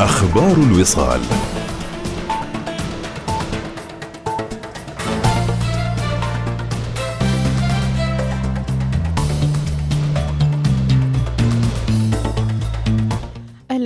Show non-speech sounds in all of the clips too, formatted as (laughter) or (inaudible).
أخبار الوصال.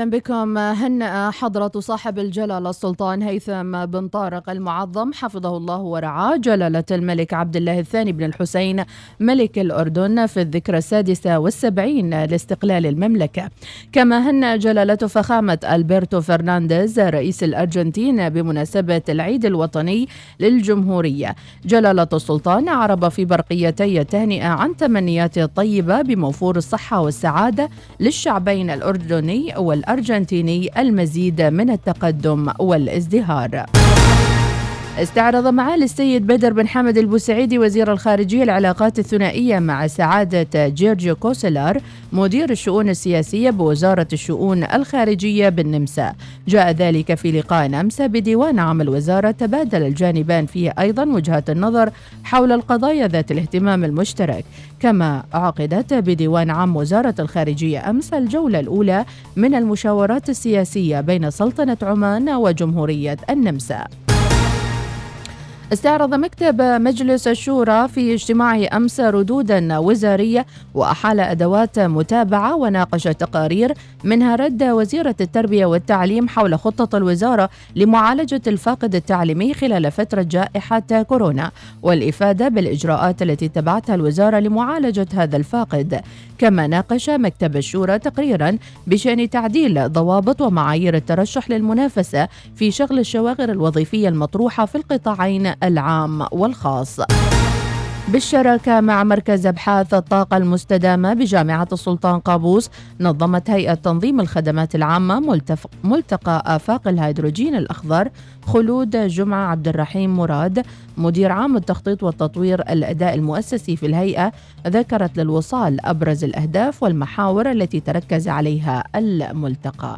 أهلا بكم. هنأ حضرة صاحب الجلالة السلطان هيثم بن طارق المعظم. حفظه الله ورعاه. جلالة الملك عبد الله الثاني بن الحسين ملك الأردن في الذكرى السادسة والسبعين لاستقلال المملكة. كما هنأ جلالة فخامة ألبرتو فرنانديز رئيس الأرجنتين بمناسبة العيد الوطني للجمهورية. جلالة السلطان عرب في برقيتي التهنئة عن تمنياته الطيبة بموفور الصحة والسعادة للشعبين الأردني والأردني الأرجنتيني المزيد من التقدم والازدهار. استعرض معالي السيد بدر بن حمد البوسعيدي وزير الخارجية العلاقات الثنائية مع سعادة جيرجيو كوسلار مدير الشؤون السياسية بوزارة الشؤون الخارجية بالنمسا. جاء ذلك في لقاء أمس بديوان عام الوزارة تبادل الجانبان فيه أيضا وجهات النظر حول القضايا ذات الاهتمام المشترك. كما عقدت بديوان عام وزارة الخارجية أمس الجولة الأولى من المشاورات السياسية بين سلطنة عمان وجمهورية النمسا. استعرض مكتب مجلس الشورى في اجتماعه أمس ردودا وزارية وأحال أدوات متابعة وناقش تقارير منها رد وزيرة التربية والتعليم حول خطة الوزارة لمعالجة الفاقد التعليمي خلال فترة جائحة كورونا والإفادة بالإجراءات التي اتبعتها الوزارة لمعالجة هذا الفاقد. كما ناقش مكتب الشورى تقريرا بشأن تعديل ضوابط ومعايير الترشح للمنافسة في شغل الشواغر الوظيفية المطروحة في القطاعين العام والخاص. بالشراكة مع مركز أبحاث الطاقة المستدامة بجامعة السلطان قابوس نظمت هيئة تنظيم الخدمات العامة ملتقى آفاق الهيدروجين الأخضر خلود جمعة عبد الرحيم مراد. مدير عام التخطيط والتطوير الأداء المؤسسي في الهيئة ذكرت للوصال أبرز الأهداف والمحاور التي تركز عليها الملتقى.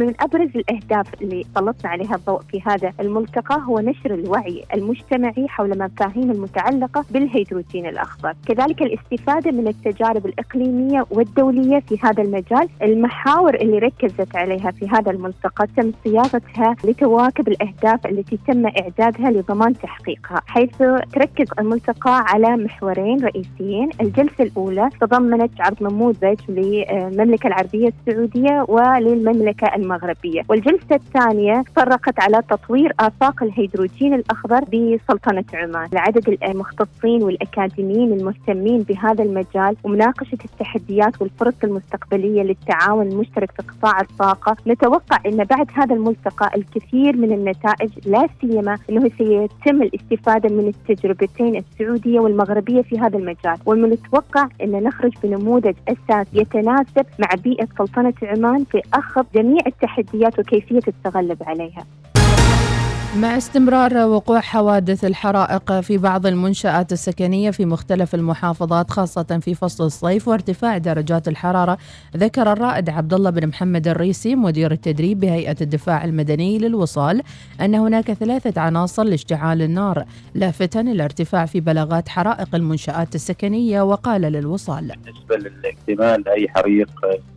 من أبرز الأهداف اللي سلطنا عليها الضوء في هذا الملتقى هو نشر الوعي المجتمعي حول المفاهيم المتعلقة بالهيدروجين الأخضر، كذلك الاستفادة من التجارب الإقليمية والدولية في هذا المجال، المحاور اللي ركزت عليها في هذا الملتقى تم صياغتها لتواكب الأهداف التي تم إعدادها لضمان تحقيقها، حيث تركز الملتقى على محورين رئيسيين، الجلسة الأولى تضمنت عرض نموذج للمملكه العربية السعودية وللمملكة المملكة المغربية. والجلسة الثانية تطرقت على تطوير آفاق الهيدروجين الأخضر بسلطنة عمان. لعدد المختصين والأكاديميين المهتمين بهذا المجال ومناقشة التحديات والفرص المستقبلية للتعاون المشترك في قطاع الطاقة. نتوقع أن بعد هذا الملتقى الكثير من النتائج لا سيما أنه سيتم الاستفادة من التجربتين السعودية والمغربية في هذا المجال. ومن المتوقع أن نخرج بنموذج أساس يتناسب مع بيئة سلطنة عمان في أخذ جميع التحديات وكيفية التغلب عليها. مع استمرار وقوع حوادث الحرائق في بعض المنشآت السكنية في مختلف المحافظات خاصة في فصل الصيف وارتفاع درجات الحرارة. ذكر الرائد عبد الله بن محمد الريسي مدير التدريب بهيئة الدفاع المدني للوصال أن هناك ثلاثة عناصر لاشتعال النار لافتا الارتفاع في بلاغات حرائق المنشآت السكنية وقال للوصال. بالنسبة للاحتمال لأي حريق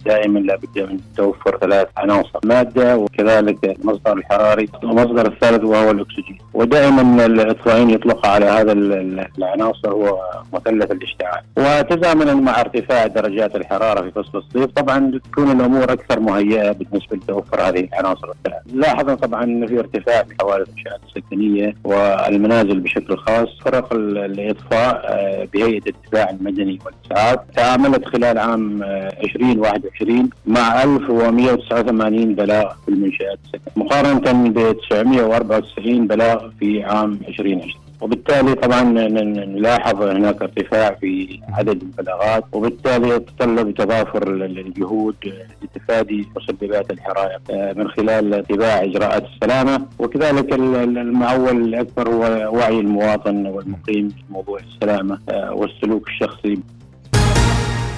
دائما لابد من توفر ثلاث عناصر مادة وكذلك المصدر الحراري. المصدر الثالث وهو الأكسجين. ودائما الاطفائيين يطلق على هذا العناصر هو مثلث الاشتعال. وتزامنا مع ارتفاع درجات الحرارة في فصل الصيف. طبعا تكون الأمور أكثر مهيئة بالنسبة لتوفر هذه العناصر. الثلاث لاحظنا طبعا في ارتفاع في حوادث الانشاءات السكنية والمنازل بشكل خاص. فرق الإطفاء آه، بهيئة الدفاع المدني والإسعاف. تعاملت خلال عام 2021 آه، مع 1189 بلاغ في المنشات السكنيه مقارنة ب 904 94 بلاغ في عام 2020 وبالتالي طبعا نلاحظ هناك ارتفاع في عدد البلاغات وبالتالي يتطلب تضافر الجهود لتفادي مسببات الحرائق آه، من خلال اتباع إجراءات السلامة. وكذلك المعول الأكبر هو وعي المواطن والمقيم في موضوع السلامة آه، والسلوك الشخصي.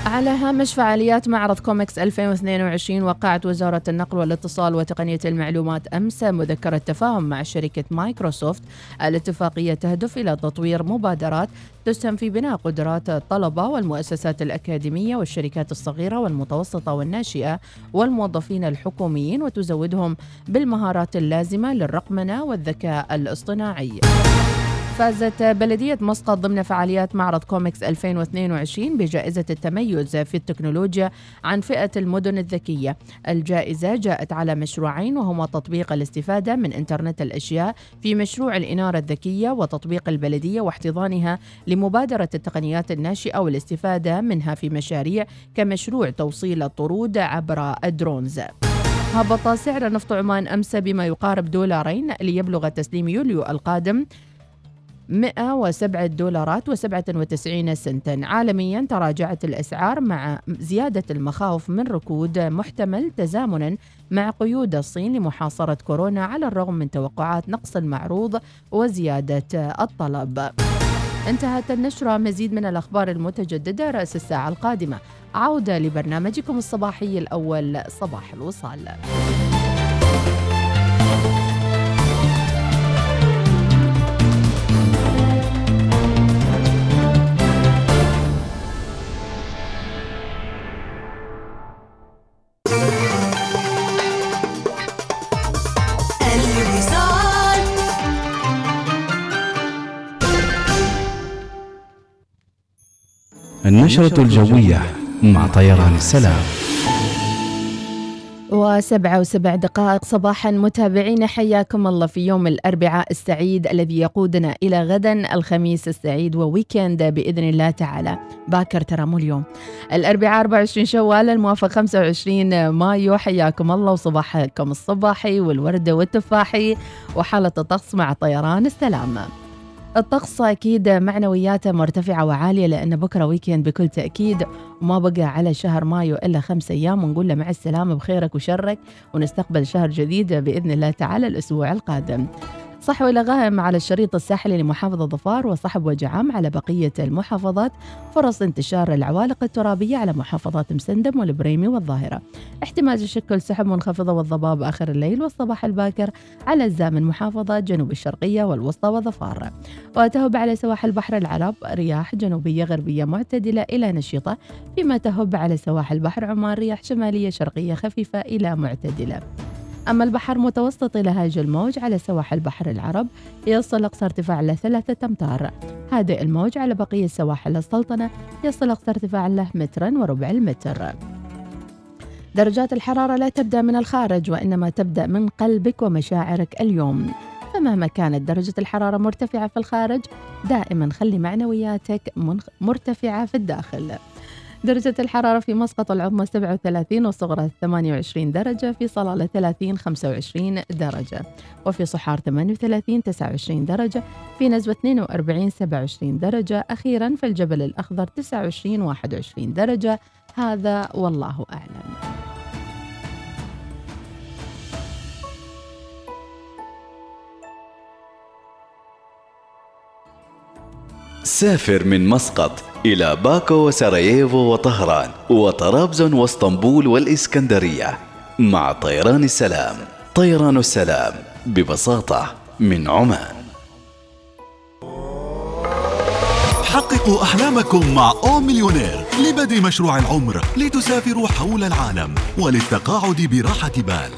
على هامش فعاليات معرض كوميكس 2022 وقعت وزارة النقل والاتصال وتقنية المعلومات أمس مذكرة تفاهم مع شركة مايكروسوفت الاتفاقية تهدف إلى تطوير مبادرات تسهم في بناء قدرات الطلبة والمؤسسات الأكاديمية والشركات الصغيرة والمتوسطة والناشئة والموظفين الحكوميين وتزودهم بالمهارات اللازمة للرقمنة والذكاء الاصطناعي. فازت بلدية مسقط ضمن فعاليات معرض كوميكس 2022 بجائزة التميز في التكنولوجيا عن فئة المدن الذكية. الجائزة جاءت على مشروعين وهما تطبيق الاستفادة من إنترنت الأشياء في مشروع الإنارة الذكية وتطبيق البلدية واحتضانها لمبادرة التقنيات الناشئة والاستفادة منها في مشاريع كمشروع توصيل الطرود عبر الدرونز. هبط سعر نفط عمان أمس بما يقارب دولارين ليبلغ تسليم يوليو القادم 107 دولارات و97 سنتا. عالميا تراجعت الأسعار مع زيادة المخاوف من ركود محتمل تزامنا مع قيود الصين لمحاصرة كورونا على الرغم من توقعات نقص المعروض وزيادة الطلب. انتهت النشرة. مزيد من الأخبار المتجددة رأس الساعة القادمة. عودة لبرنامجكم الصباحي الأول صباح الوصال. النشرة الجوية مع طيران السلام. وسبعة وسبع دقائق. صباحا متابعين حياكم الله في يوم الأربعاء السعيد الذي يقودنا إلى غدا الخميس السعيد وويكند بإذن الله تعالى. باكر ترى مو اليوم. الأربعاء 24 شوال الموافق 25 مايو. حياكم الله وصباحكم الصباحي والوردة والتفاحي وحالة الطقس مع طيران السلام. الطقس أكيد معنوياته مرتفعة وعالية لأن بكرة weekend بكل تأكيد وما بقى على شهر مايو إلا خمسة أيام ونقول له مع السلامة بخيرك وشرك ونستقبل شهر جديد بإذن الله تعالى الأسبوع القادم. صحو إلى غائم على الشريط الساحلي لمحافظة ظفار وصحو بوجه عام على بقية المحافظات. فرص انتشار العوالق الترابية على محافظات مسندم والبريمي والظاهرة. احتمال تشكل سحب منخفضة والضباب آخر الليل والصباح الباكر على أجزاء محافظات جنوب الشرقية والوسطى وظفار. وتهب على سواحل بحر العرب رياح جنوبية غربية معتدلة إلى نشيطة فيما تهب على سواحل بحر عمان رياح شمالية شرقية خفيفة إلى معتدلة. أما البحر متوسط إلى هاج الموج على سواحل بحر العرب يصل أقصى ارتفاع له ثلاثة أمتار. هادئ الموج على بقية سواحل السلطنة يصل أقصى ارتفاع له مترا وربع المتر. درجات الحرارة لا تبدأ من الخارج وإنما تبدأ من قلبك ومشاعرك اليوم. فمهما كانت درجة الحرارة مرتفعة في الخارج دائما خلي معنوياتك مرتفعة في الداخل. درجة الحرارة في مسقط العظمى 37 والصغرى 28 درجة في صلالة 30 25 درجة. وفي صحار 38 29 درجة في نزوة 42 27 درجة. أخيرا في الجبل الأخضر 29 21 درجة. هذا والله أعلم. سافر من مسقط إلى باكو وسراييفو وطهران وطرابزون واسطنبول والإسكندرية. مع طيران السلام طيران السلام ببساطة من عمان. حققوا أحلامكم مع O Millionaire لبدء مشروع العمر لتسافروا حول العالم وللتقاعد براحة بال.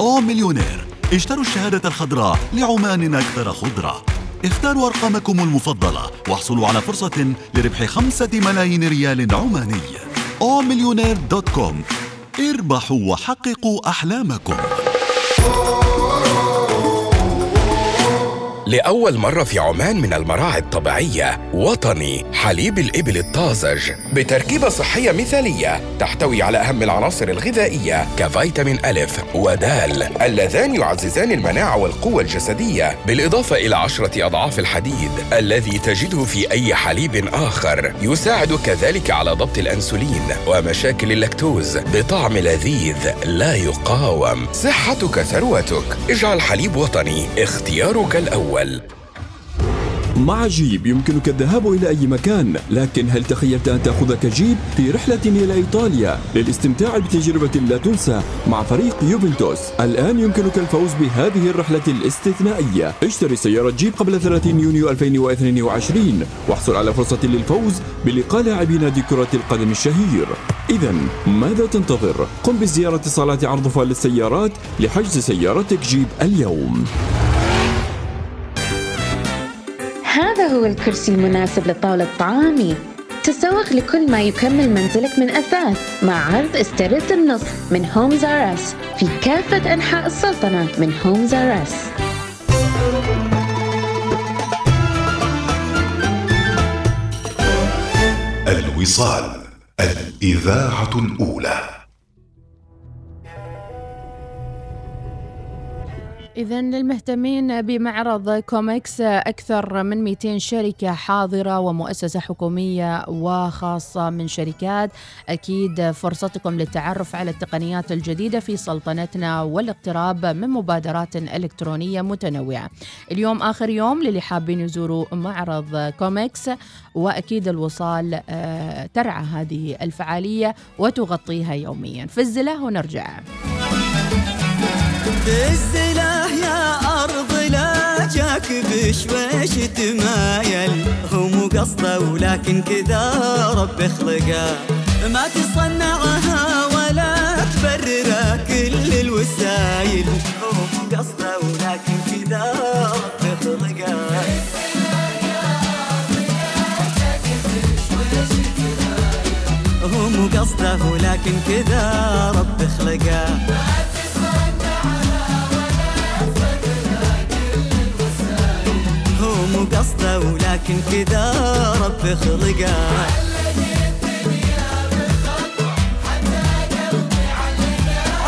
O Millionaire اشتروا الشهادة الخضراء لعمان أكثر خضرة. اختاروا أرقامكم المفضلة واحصلوا على فرصة لربح خمسة ملايين ريال عماني. com اربحوا وحققوا أحلامكم. لأول مرة في عمان من المراعي الطبيعية وطني حليب الإبل الطازج بتركيبة صحية مثالية تحتوي على أهم العناصر الغذائية كفيتامين ألف ودال اللذان يعززان المناعة والقوة الجسدية بالإضافة إلى عشرة أضعاف الحديد الذي تجده في أي حليب آخر يساعد كذلك على ضبط الأنسولين ومشاكل اللاكتوز بطعم لذيذ لا يقاوم. صحتك ثروتك. اجعل حليب وطني اختيارك الأول. مع جيب يمكنك الذهاب إلى أي مكان لكن هل تخيلت أن تأخذك جيب في رحلة إلى إيطاليا؟ للاستمتاع بتجربة لا تنسى مع فريق يوفنتوس. الآن يمكنك الفوز بهذه الرحلة الاستثنائية. اشتري سيارة جيب قبل 30 يونيو 2022 واحصل على فرصة للفوز بلقاء لاعبي نادي كرة القدم الشهير. إذا ماذا تنتظر؟ قم بزيارة صالات عرض فال السيارات لحجز سيارتك جيب اليوم. هذا هو الكرسي المناسب لطاولة طعامي تسوق لكل ما يكمل منزلك من أثاث مع عرض استرد النصف من Homes R Us في كافة أنحاء السلطنة من Homes R Us الوصال الإذاعة الأولى. إذا للمهتمين بمعرض COMEX أكثر من 200 شركة حاضرة ومؤسسة حكومية وخاصة من شركات. أكيد فرصتكم للتعرف على التقنيات الجديدة في سلطنتنا والاقتراب من مبادرات إلكترونية متنوعة. اليوم آخر يوم للي حابين يزوروا معرض COMEX وأكيد الوصال آه، ترعى هذه الفعالية وتغطيها يوميا. فاصل ونرجع الزلة يا أرض لا بشويش تمايل هو مو قصدة ولكن كذا رب خلقه ما تصنعها ولا تبرر كل الوسايل هو مو قصدة ولكن كذا رب خلقه هو مو قصدة ولكن كذا رب خلقه ولكن كذا رب خلقه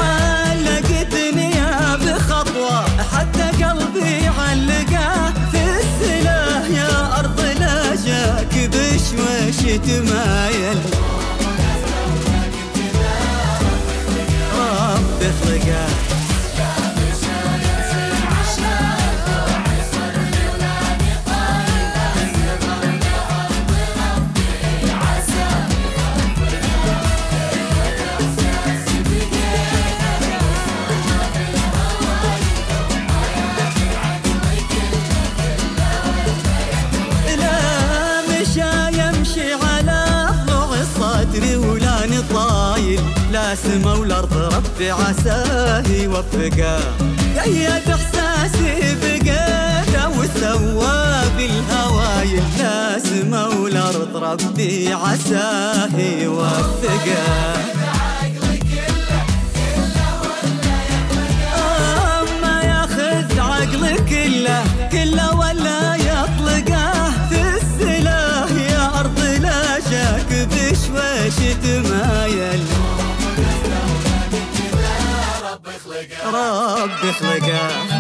علق الدنيا بخطوة حتى قلبي علقه. في يا أرض لا تمايل. رب خلقه. لا سما والأرض. ربي عساه يوفقه. قيد احساسي بقيده وسوى بالهوايل لا سما والأرض. ربي عساه يوفقه. رب خلقه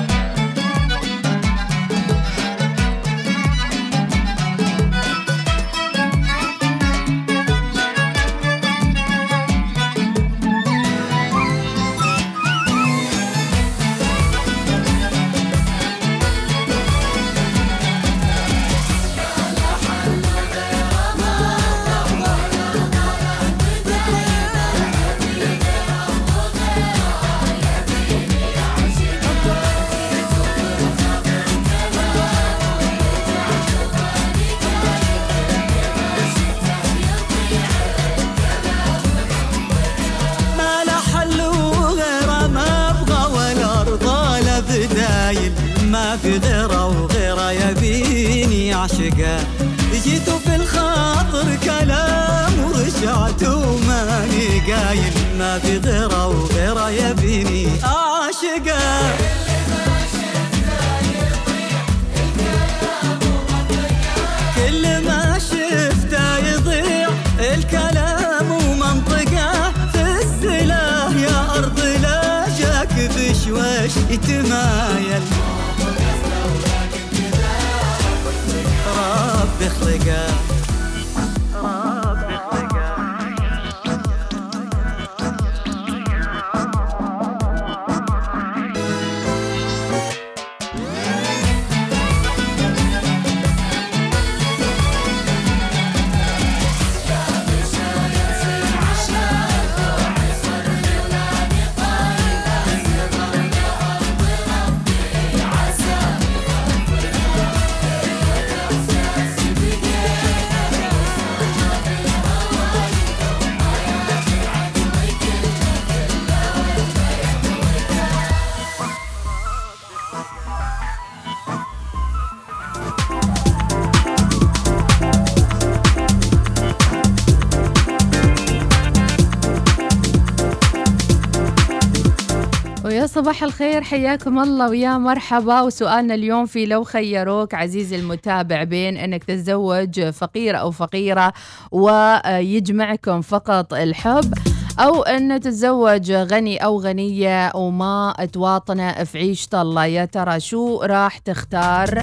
صباح الخير حياكم الله ويا مرحبا. وسؤالنا اليوم في لو خيروك عزيزي المتابع بين إنك تتزوج فقير أو فقيرة ويجمعكم فقط الحب أو إن تتزوج غني أو غنية وما تواطنه في عيشة الله. يا ترى شو راح تختار؟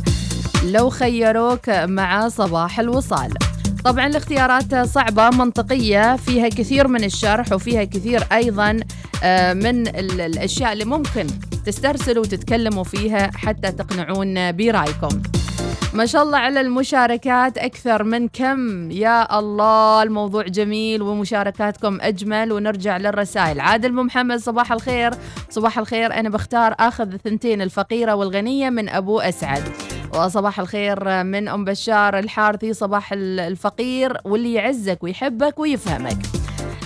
لو خيروك مع صباح الوصال. طبعا الاختيارات صعبة منطقية فيها كثير من الشرح وفيها كثير أيضا آه، من الأشياء اللي ممكن تسترسلوا وتتكلموا فيها حتى تقنعون برأيكم. ما شاء الله على المشاركات أكثر من كم؟ يا الله الموضوع جميل ومشاركاتكم أجمل. ونرجع للرسائل. عادل محمد صباح الخير. صباح الخير. أنا بختار أخذ الثنتين الفقيرة والغنية من أبو أسعد. وصباح الخير من أم بشار الحارثي صباح الفقير واللي يعزك ويحبك ويفهمك.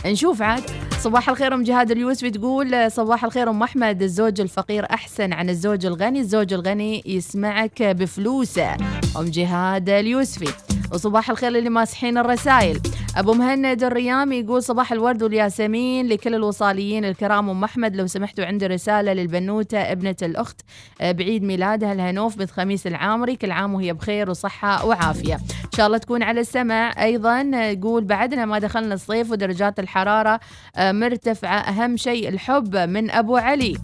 نشوف عاد. صباح الخير أم جهاد اليوسفي تقول صباح الخير أم أحمد الزوج الفقير أحسن عن الزوج الغني الزوج الغني يسمعك بفلوسه. أم جهاد اليوسفي. وصباح الخير اللي ماسحين الرسائل. أبو مهند الريامي يقول صباح الورد والياسمين لكل الوصاليين الكرام. أم أحمد لو سمحتوا عندي رسالة للبنوتة ابنة الأخت آه، بعيد ميلادها الهنوف بنت خميس العامري. كل عام وهي بخير وصحة وعافية. إن شاء الله تكون على السمع. أيضا يقول بعدنا ما دخلنا الصيف ودرجات الحرارة آه، مرتفعة. أهم شيء الحب من أبو علي.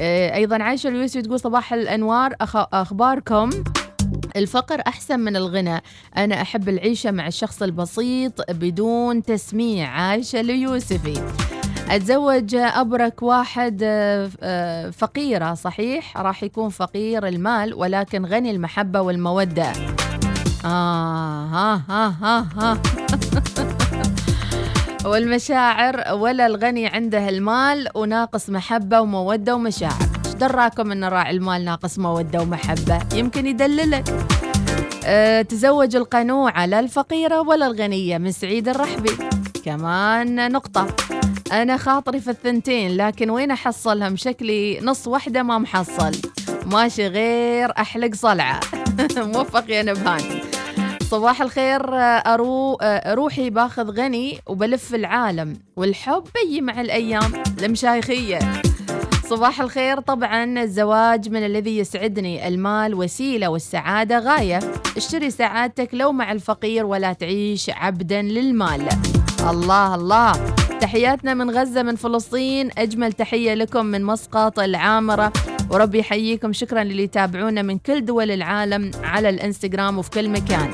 آه، أيضا عائشه اليوسف تقول صباح الأنوار. أخباركم؟ الفقر أحسن من الغنى. أنا أحب العيشة مع الشخص البسيط بدون تسميع. عايشة ليوسفي. أتزوج أبرك واحد آه، آه، فقيرة صحيح؟ راح يكون فقير المال ولكن غني المحبة والمودة. آه ها ها ها ها. (laughs) والمشاعر ولا الغني عنده المال وناقص محبة ومودة ومشاعر. دراكم إن راعي المال ناقص موده ومحبة. يمكن يدللك. أه تزوج القنوعه لا الفقيرة ولا الغنية من سعيد الرحبي. كمان نقطة. أنا خاطري في الثنتين لكن وين أحصلهم؟ شكلي نص واحدة ما محصل. ماشي غير أحلق صلعة. (laughs) موفق يا نبهان. صباح الخير أرو روحي باخذ غني وبلف العالم. والحب بيجي مع الأيام. المشايخية صباح الخير. طبعا الزواج من الذي يسعدني المال وسيلة والسعادة غاية. اشتري سعادتك لو مع الفقير ولا تعيش عبدا للمال. الله الله. تحياتنا من غزة من فلسطين. أجمل تحية لكم من مسقط العامرة. وربي يحييكم. شكرا للي يتابعونا من كل دول العالم على الإنستغرام وفي كل مكان.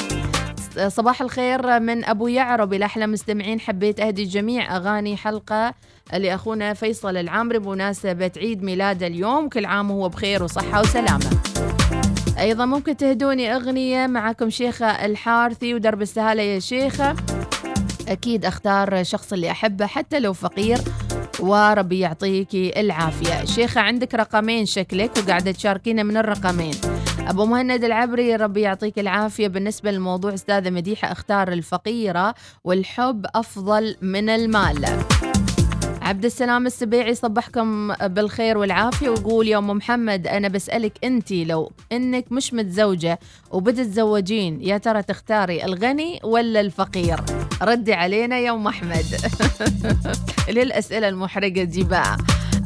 صباح الخير من أبو يعرب. إلى أحلى مستمعين. حبيت أهدي جميع أغاني حلقة. لأخونا فيصل العامري بمناسبة عيد ميلاد اليوم. كل عام وهو بخير وصحة وسلامة. أيضا ممكن تهدوني أغنية معكم شيخة الحارثي ودرب السهالة يا شيخة. أكيد أختار شخص اللي أحبه حتى لو فقير وربي يعطيكي العافية. شيخة عندك رقمين شكلك وقاعدة تشاركينا من الرقمين. أبو مهند العبري ربي يعطيك العافية. بالنسبة للموضوع أستاذة مديحة أختار الفقيرة والحب أفضل من المال. عبد السلام السبيعي صبحكم بالخير والعافية ويقول يا أم محمد أنا بسألك أنت لو أنك مش متزوجة وبتتزوجين يا ترى تختاري الغني ولا الفقير؟ ردي علينا يا أم أحمد. (laughs) للأسئلة المحرجة دي بقى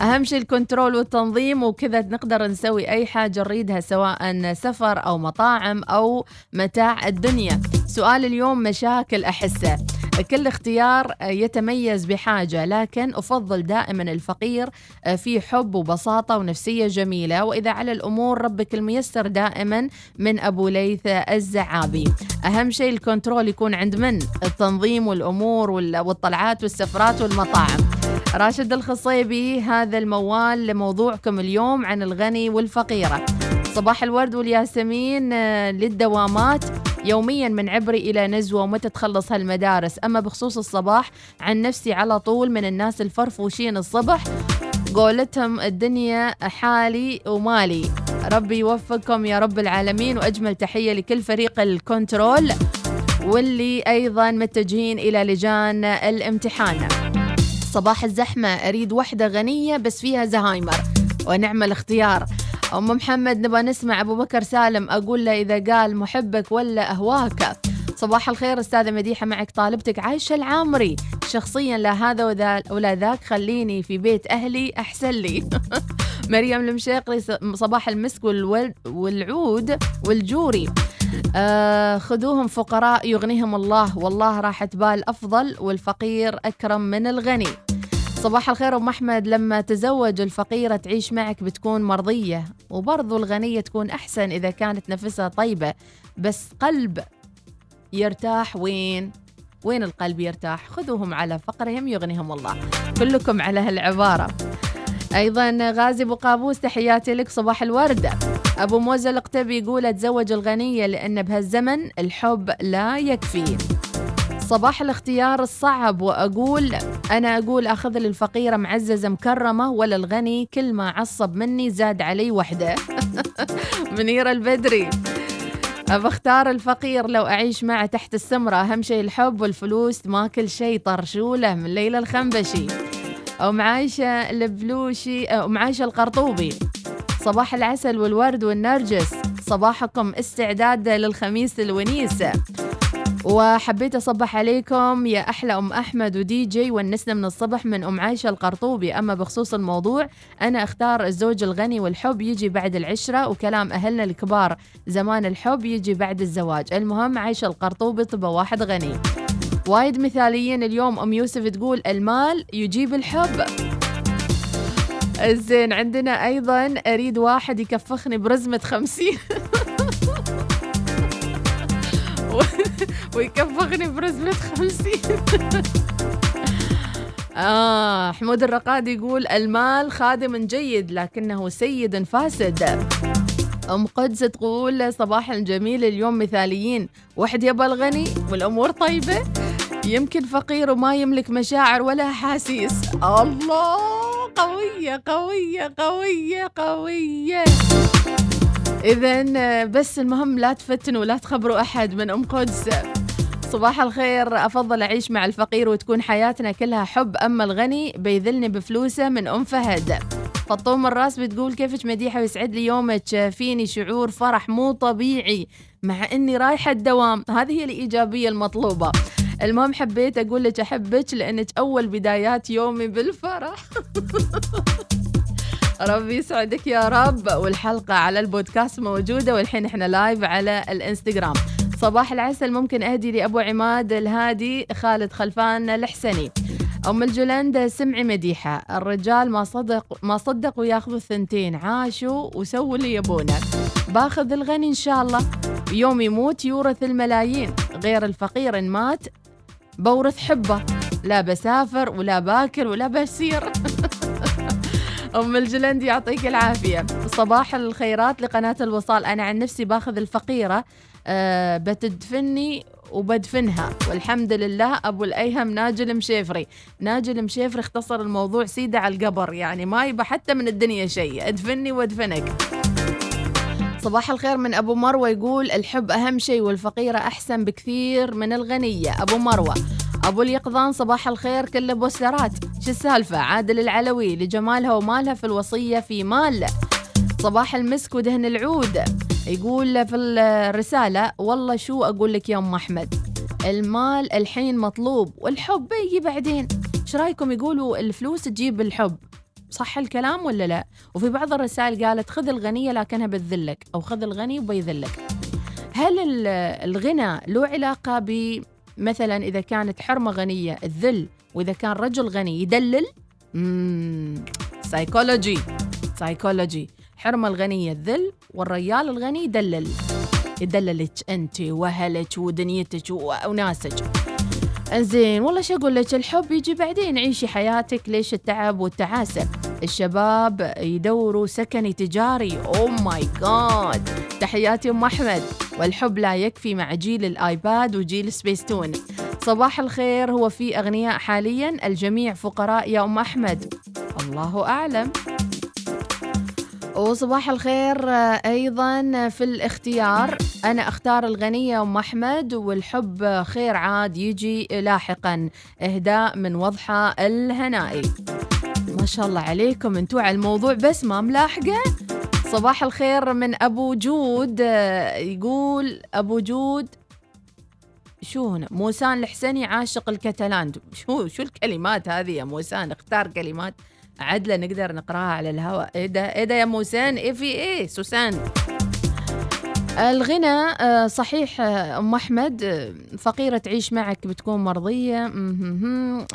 أهم شيء ال control والتنظيم وكذا نقدر نسوي أي حاجة نريدها سواء سفر أو مطاعم أو متاع الدنيا. سؤال اليوم مشاكل أحسه. كل اختيار يتميز بحاجة لكن أفضل دائما الفقير في حب وبساطة ونفسية جميلة. وإذا على الأمور ربك الميسر دائما من أبو ليث الزعابي. أهم شيء ال control يكون عند من؟ التنظيم والأمور والطلعات والسفرات والمطاعم. راشد الخصيبي هذا الموال لموضوعكم اليوم عن الغني والفقيرة. صباح الورد والياسمين للدوامات. يوميا من عبري إلى نزوة ومتى تخلص هالمدارس. أما بخصوص الصباح عن نفسي على طول من الناس الفرفوشين الصبح قولتهم الدنيا حالي ومالي. ربي يوفقكم يا رب العالمين وأجمل تحية لكل فريق الكنترول واللي أيضا متجهين إلى لجان الامتحان. صباح الزحمة أريد وحدة غنية بس فيها زهايمر ونعم الاختيار. أم محمد نبغى نسمع أبو بكر سالم أقول له إذا قال محبك ولا أهواك. صباح الخير أستاذة مديحة معك طالبتك عايشة العامري. شخصيا لا هذا ولا ذاك خليني في بيت أهلي أحسن لي. (laughs) مريم المشيقري صباح المسك والعود والجوري. آه خذوهم فقراء يغنيهم الله. والله راحة بال أفضل والفقير أكرم من الغني. صباح الخير أم أحمد. لما تزوج الفقيرة تعيش معك بتكون مرضية وبرضو الغنية تكون أحسن إذا كانت نفسها طيبة. بس قلب يرتاح وين؟ وين القلب يرتاح؟ خذوهم على فقرهم يغنيهم الله. كلكم على هالعبارة. أيضا غازي أبو قابوس تحياتي لك صباح الوردة أبو موزة القتبي يقول أتزوج الغنية لأن بهالزمن الحب لا يكفي. صباح الاختيار الصعب وأقول أنا أقول أخذ لي الفقيرة معززة مكرمة ولا الغني كل ما عصب مني زاد علي وحدة. (laughs) منيرة البدري. أبى أختار الفقير لو أعيش معه تحت السمرة. أهم شيء الحب والفلوس ما كل شيء طرشولة من ليلى الخنبشي. أو معايشة البلوشي أو معايشة القرطوبي. صباح العسل والورد والنرجس. صباحكم استعداد للخميس الونيس. وحبيت أصبح عليكم يا أحلى أم أحمد ودي جي ونسنا من الصبح من أم عايشة القرطوبي. أما بخصوص الموضوع أنا أختار الزوج الغني والحب يجي بعد العشرة وكلام أهلنا الكبار. زمان الحب يجي بعد الزواج. المهم عايشة القرطوبي تبى واحد غني. وايد مثاليين اليوم أم يوسف تقول المال يجيب الحب. زين عندنا أيضا أريد واحد يكفخني برزمة خمسين. (laughs) (laughs) ويكفخني برزمة خمسين. (laughs) آه حمود الرقاد يقول المال خادم جيد لكنه سيد فاسد. أم قدس تقول صباح الجميل اليوم مثاليين. واحد يبى الغني والأمور طيبة يمكن فقير وما يملك مشاعر ولا أحاسيس الله قوية قوية قوية قوية. إذا بس المهم لا تفتنوا ولا تخبروا أحد من أم قدس. صباح الخير أفضل أعيش مع الفقير وتكون حياتنا كلها حب أما الغني بيذلني بفلوسه من أم فهد. فطوم الراس بتقول كيفك مديحة ويسعد لي يومك؟ فيني شعور فرح مو طبيعي مع إني رايحة الدوام. هذه هي الإيجابية المطلوبة. المهم حبيت أقول لك أحبك لأنك أول بدايات يومي بالفرح. (laughs) ربي يسعدك يا رب. والحلقة على البودكاست موجودة والحين إحنا live على الإنستغرام. صباح العسل ممكن أهدي لأبو عماد الهادي خالد خلفان الحسني أم الجلند سمعي مديحة الرجال ما صدق ما صدقوا ياخذوا الثنتين عاشوا وسووا اللي يبونه. باخذ الغني إن شاء الله. يوم يموت يورث الملايين. غير الفقير إن مات بورث حبة. لا بسافر ولا باكل ولا بسير. أم الجلند يعطيك العافية. صباح الخيرات لقناة الوصال. أنا عن نفسي باخذ الفقيرة أه بتدفني وبدفنها. والحمد لله أبو الأيهم ناجي المشيفري ناجي المشيفري اختصر الموضوع سيدة على القبر يعني ما يبى حتى من الدنيا شيء. ادفني وادفنك. صباح الخير من أبو مروة يقول الحب أهم شيء والفقيرة أحسن بكثير من الغنية. أبو مروة أبو اليقظان صباح الخير كله بوسترات شو السالفة؟ عادل العلوي لجمالها ومالها في الوصية في مال. صباح المسك ودهن العود. يقول في الرسالة والله شو أقول لك يا أم أحمد؟ المال الحين مطلوب والحب يجي بعدين. إيش رأيكم؟ يقولوا الفلوس تجيب الحب. صح الكلام ولا لا؟ وفي بعض الرسائل قالت خذ الغنية لكنها بتذلك. أو خذ الغني وبيذلك هل ال- الغنى له علاقة مثلا إذا كانت حرمة غنية الذل. وإذا كان رجل غني يدلل. psychology psychology حرمة الغنية الذل والريال الغني يدلل. يدللك أنت وأهلك ودنيتك وناسك. زين والله شو أقول لك؟ الحب يجي بعدين. عيشي حياتك. ليش التعب والتعاسة؟ الشباب يدوروا سكني تجاري. oh my god تحياتي أم أحمد. والحب لا يكفي مع جيل الآيباد وجيل سبيستون صباح الخير هو في أغنياء حاليا الجميع فقراء يا أم أحمد. الله أعلم. وصباح الخير آه، أيضا في الاختيار. أنا أختار الغنيه أم أحمد والحب خير عاد يجي لاحقا. إهداء من وضحى الهنائي ما شاء الله عليكم أنتوا على الموضوع بس ما ملاحقة. صباح الخير من أبو جود آه، يقول أبو جود شو هنا؟ موسان الحسني عاشق الكتالان. شو شو الكلمات هذه يا موسان؟ اختار كلمات عدلة نقدر نقراها على الهواء إيه ده إيه ده يا موسان؟ إيه في إيه؟ سوسان. الغنى آه، صحيح آه، أم أحمد آه، فقيرة تعيش معك بتكون مرضية.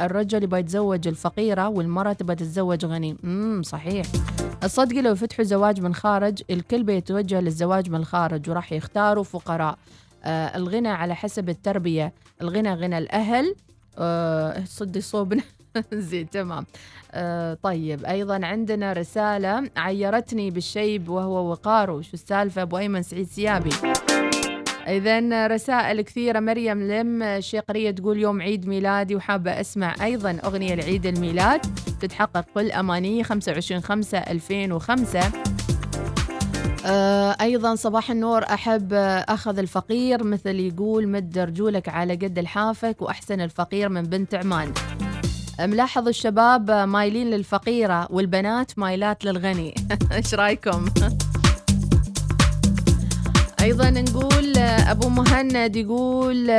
الرجل يبغى يتزوج الفقيرة والمرأة تبغى تتزوج غني. صحيح. الصدق لو فتحوا زواج من خارج الكل بيتوجه للزواج من الخارج وراح يختاروا فقراء. الغنى على حسب التربية. الغنى غنى الأهل. صدي صوبنا. (laughs) زين تمام. آه طيب أيضا عندنا رسالة عيرتني بالشيب وهو وقاره شو السالفة؟ أبو أيمن سعيد سيابي. اذا رسائل كثيرة مريم لم الشيقريه تقول يوم عيد ميلادي وحابة أسمع أيضا أغنية لعيد الميلاد تتحقق كل اماني 25 5 2005 آه، أيضا صباح النور أحب آه، أخذ الفقير مثل يقول مد رجولك على قد الحافك وأحسن الفقير من بنت عمان. ملاحظ الشباب مايلين للفقيرة والبنات مايلات للغني؟ (laughs) إيش رأيكم؟ أيضا نقول أبو مهند يقول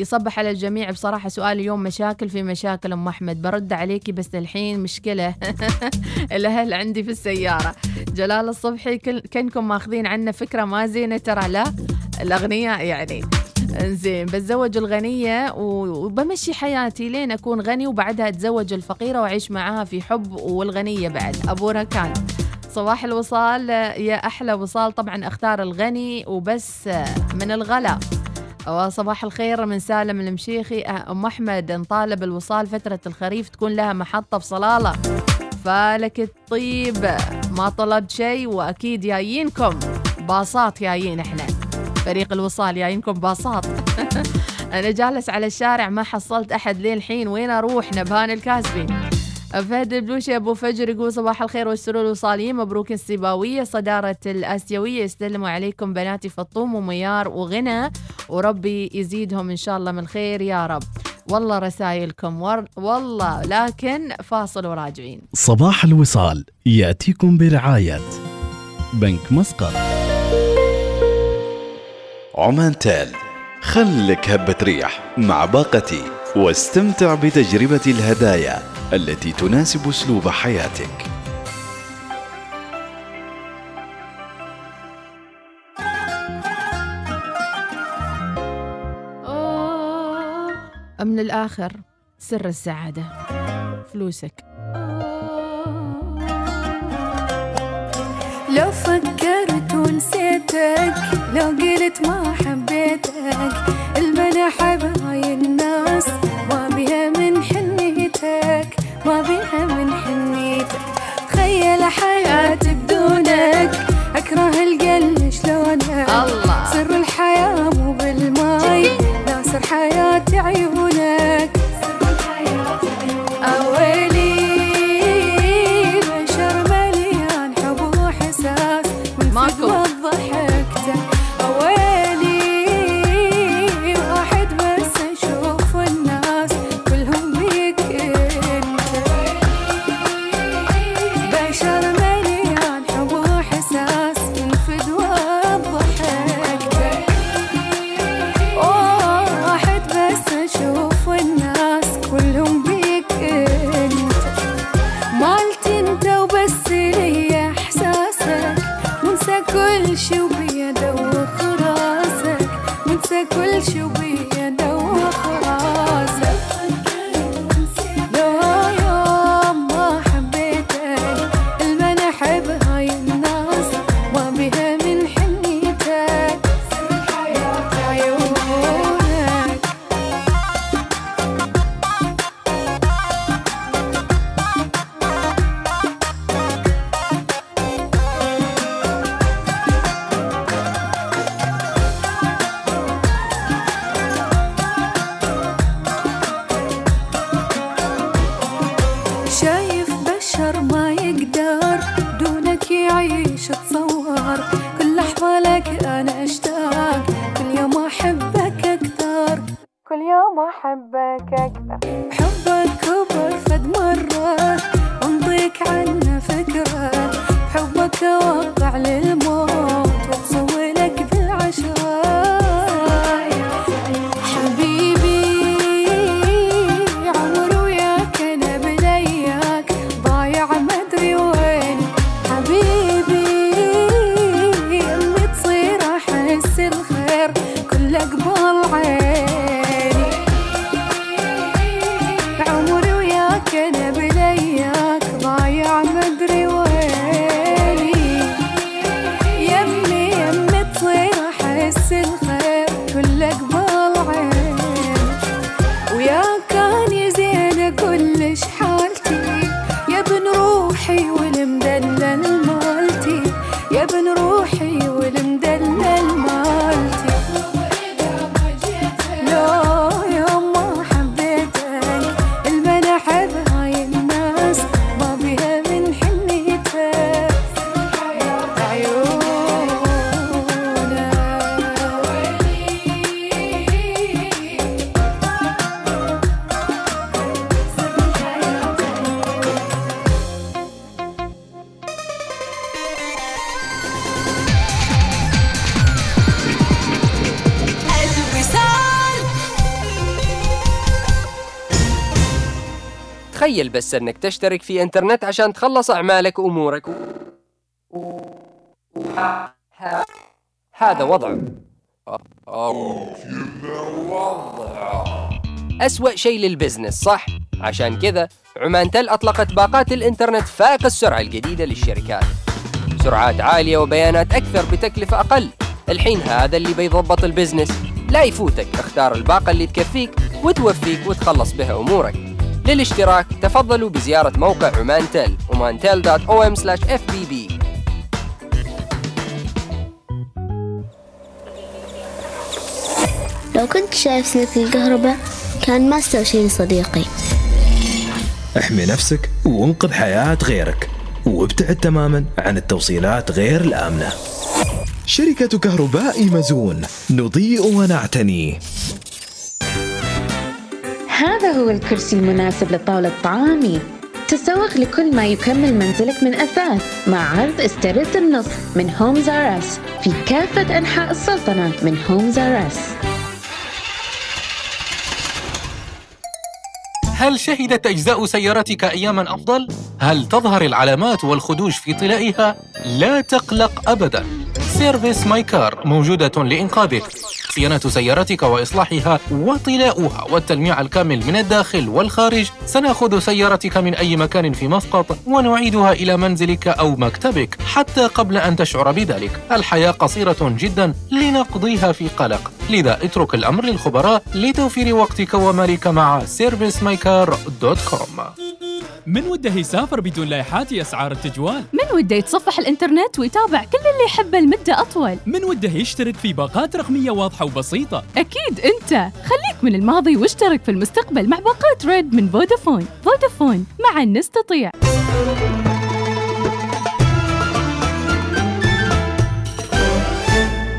يصبح على الجميع بصراحة سؤال اليوم مشاكل في مشاكل أم أحمد. برد عليكي بس الحين مشكلة (laughs) الأهل عندي في السيارة. جلال الصبحي كنكم ماخذين عنا فكرة ما زينة ترى لا الأغنياء يعني. زين بتزوج الغنية وبمشي حياتي لين أكون غني وبعدها أتزوج الفقيرة وأعيش معاها في حب والغنية بعد. أبو ركان صباح الوصال يا أحلى وصال. طبعا أختار الغني وبس من الغلا. وصباح الخير من سالم المشيخي أه، أم أحمد. نطالب الوصال فترة الخريف تكون لها محطة بصلالة فالك الطيب ما طلبت شيء وأكيد جايينكم. باصات جايين إحنا. فريق الوصال جايينكم باصات (laughs) أنا جالس على الشارع ما حصلت أحد لين الحين. وين أروح؟ نبهان الكاسبي فهد البلوشي أبو فجر يقول صباح الخير والسرور الوصاليين. مبروك السيباوية. صدارة الأسيوية يسلموا عليكم بناتي فطوم وميار وغنى. وربي يزيدهم إن شاء الله من خير يا رب. والله رسائلكم ور... والله لكن فاصل وراجعين. صباح الوصال يأتيكم برعاية بنك مسقط. عمان تال. خلك هبة ريح مع باقتي واستمتع بتجربة الهدايا التي تناسب أسلوب حياتك. من الآخر سر السعادة. فلوسك. لو فكرت ونسيتك لو قلت ما حبيتك المنحب هاي بس إنك تشترك في إنترنت عشان تخلص أعمالك وأمورك. هذا وضعه أسوأ شيء لل business صح؟ عشان كذا عمان تل أطلقت باقات الإنترنت فائق السرعة الجديدة للشركات. سرعات عالية وبيانات أكثر بتكلفة أقل. الحين هذا اللي بيضبط ال business. لا يفوتك اختار الباقة اللي تكفيك وتوفيك وتخلص بها أمورك. للاشتراك تفضلوا بزيارة موقع عمان تل omantel.om/fbb لو كنت شايف سلك الكهرباء كان ما استوى شيء لصديقي احمي نفسك وانقذ حياة غيرك وابتعد تماما عن التوصيلات غير الآمنة. شركة كهرباء مزون نضيء ونعتني. هو الكرسي المناسب لطاولة طعامي تسوق لكل ما يكمل منزلك من أثاث مع عرض استرد النصف من Homes R Us في كافة أنحاء السلطنة من Homes R Us هل شهدت أجزاء سيارتك أياماً أفضل؟ هل تظهر العلامات والخدوش في طلائها؟ لا تقلق أبداً Service My Car موجودة لإنقاذك صيانة سيارتك وإصلاحها وطلاؤها والتلميع الكامل من الداخل والخارج. سنأخذ سيارتك من أي مكان في مسقط ونعيدها إلى منزلك أو مكتبك حتى قبل أن تشعر بذلك. الحياة قصيرة جدا لنقضيها في قلق. لذا اترك الأمر للخبراء لتوفير وقتك ومالك مع servicemycar.com من وده يسافر بدون لايحات أسعار التجوال؟ من وده يتصفح الإنترنت ويتابع كل اللي يحبه لمدة أطول؟ من وده يشترك في باقات رقمية واضحة وبسيطة. أكيد أنت. خليك من الماضي واشترك في المستقبل مع باقات ريد من فودافون. فودافون معا نستطيع.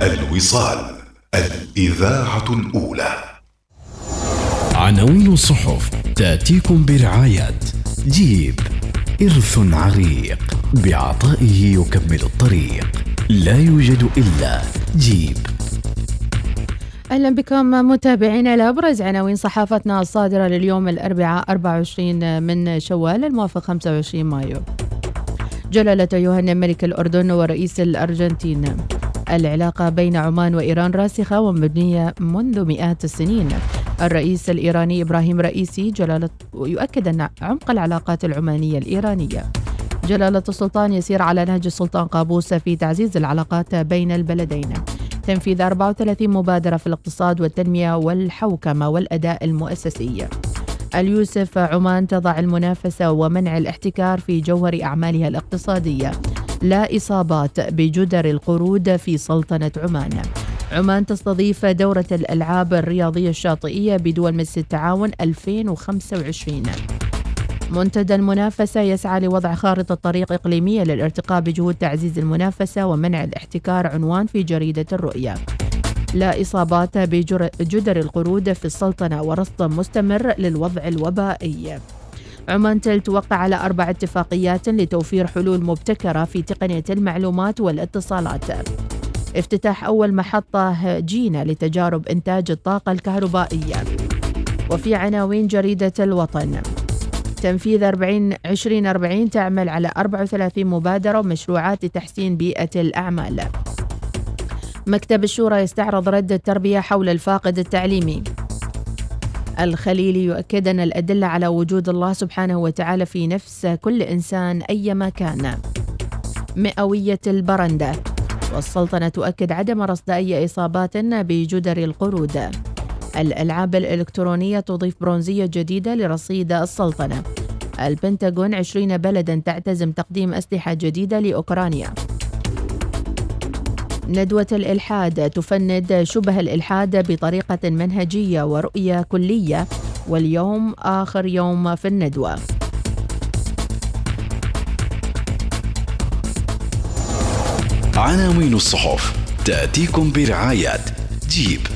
الوصال الإذاعة الأولى. عناوين الصحف تأتيكم برعاية جيب. إرث عريق بعطائه يكمل الطريق. لا يوجد إلا جيب. أهلا بكم متابعينا لابرز عناوين صحافتنا الصادرة لليوم الأربعاء 24 من شوال الموافق 25 مايو. جلالة يوهنا ملك الأردن ورئيس الأرجنتين. العلاقة بين عمان وإيران راسخة ومبنية منذ مئات السنين. الرئيس الإيراني إبراهيم رئيسي جلالة يؤكد أن عمق العلاقات العمانية الإيرانية. جلالة السلطان يسير على نهج السلطان قابوس في تعزيز العلاقات بين البلدين. تنفيذ 34 مبادرة في الاقتصاد والتنمية والحوكمة والأداء المؤسسي. اليوسف عمان تضع المنافسة ومنع الاحتكار في جوهر أعمالها الاقتصادية. لا إصابات بجدر القرود في سلطنة عمان. عمان تستضيف دورة الألعاب الرياضية الشاطئية بدول مجلس التعاون 2025 منتدى المنافسة يسعى لوضع خارطة طريق إقليمية للارتقاء بجهود تعزيز المنافسة ومنع الاحتكار عنوان في جريدة الرؤية. لا إصابات بجدر القرود في السلطنة ورصد مستمر للوضع الوبائي. عمان تل توقع على أربع اتفاقيات لتوفير حلول مبتكرة في تقنية المعلومات والاتصالات. افتتاح أول محطة جينا لتجارب إنتاج الطاقة الكهربائية. وفي عناوين جريدة الوطن. تنفيذ 40 2040 تعمل على 34 مبادرة ومشروعات لتحسين بيئة الأعمال. مكتب الشورى يستعرض رد التربية حول الفاقد التعليمي. الخليلي يؤكد أن الأدلة على وجود الله سبحانه وتعالى في نفس كل إنسان أيما كان. مئوية البرندة. والسلطنة تؤكد عدم رصد أي إصابات بجدر القرود. الألعاب الإلكترونية تضيف برونزية جديدة لرصيد السلطنة. البنتاغون 20 بلدا تعتزم تقديم أسلحة جديدة لأوكرانيا. ندوة الإلحاد تفند شبه الإلحاد بطريقة منهجية ورؤية كلية واليوم آخر يوم في الندوة. عناوين الصحف تأتيكم برعاية جيب.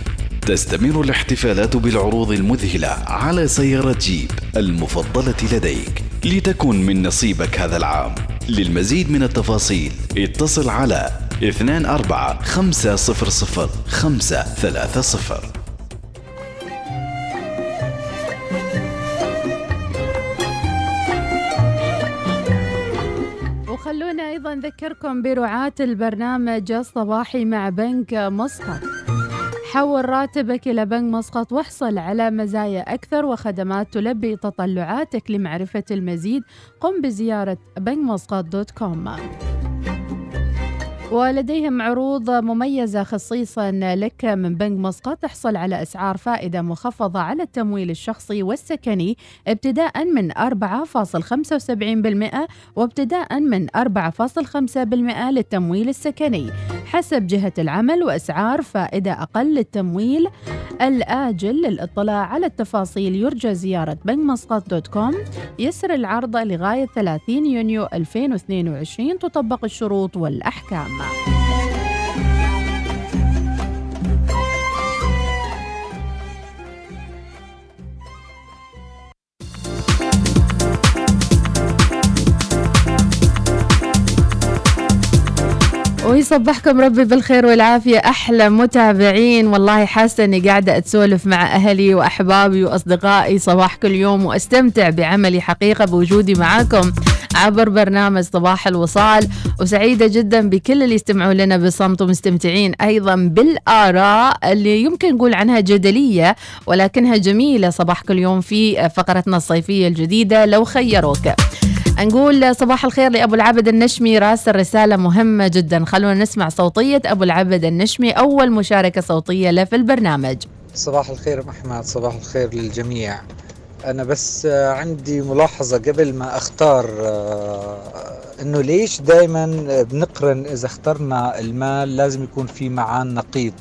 تستمر الاحتفالات بالعروض المذهلة على سيارة جيب المفضلة لديك. لتكن من نصيبك هذا العام. للمزيد من التفاصيل اتصل على 24 500 530 وخلونا أيضا نذكركم برعاة البرنامج الصباحي مع بنك مسقط حول راتبك إلى بنك مسقط واحصل على مزايا أكثر وخدمات تلبي تطلعاتك لمعرفة المزيد. قم بزيارة بنك مسقط دوت كوم. ولديهم عروض مميزة خصيصا لك من بنك مسقط. تحصل على أسعار فائدة مخفضة على التمويل الشخصي والسكني ابتداء من 4.75% وابتداء من 4.5% للتمويل السكني. حسب جهة العمل وأسعار فائدة أقل للتمويل الآجل للاطلاع على التفاصيل. يرجى زيارة بنك مسقط دوت كوم. يسر العرض لغاية 30 يونيو 2022 تطبق الشروط والأحكام. ويصبحكم ربي بالخير والعافية. أحلى متابعين. والله حاسة أني قاعدة أتسولف مع أهلي وأحبابي وأصدقائي. صباح كل يوم وأستمتع بعملي حقيقة بوجودي معاكم عبر برنامج صباح الوصال. وسعيدة جدا بكل اللي يستمعوا لنا بصمت ومستمتعين أيضا بالآراء اللي يمكن نقول عنها جدلية ولكنها جميلة. صباح كل يوم في فقرتنا الصيفية الجديدة. لو خيروك. نقول صباح الخير لأبو العبد النشمي راسل رسالة مهمة جدا. خلونا نسمع صوتية أبو العبد النشمي أول مشاركة صوتية له في البرنامج. صباح الخير أم أحمد صباح الخير للجميع. أنا بس آه، عندي ملاحظة قبل ما أختار آه، إنه ليش دائما بنقرن إذا اخترنا المال لازم يكون في معاه نقيض؟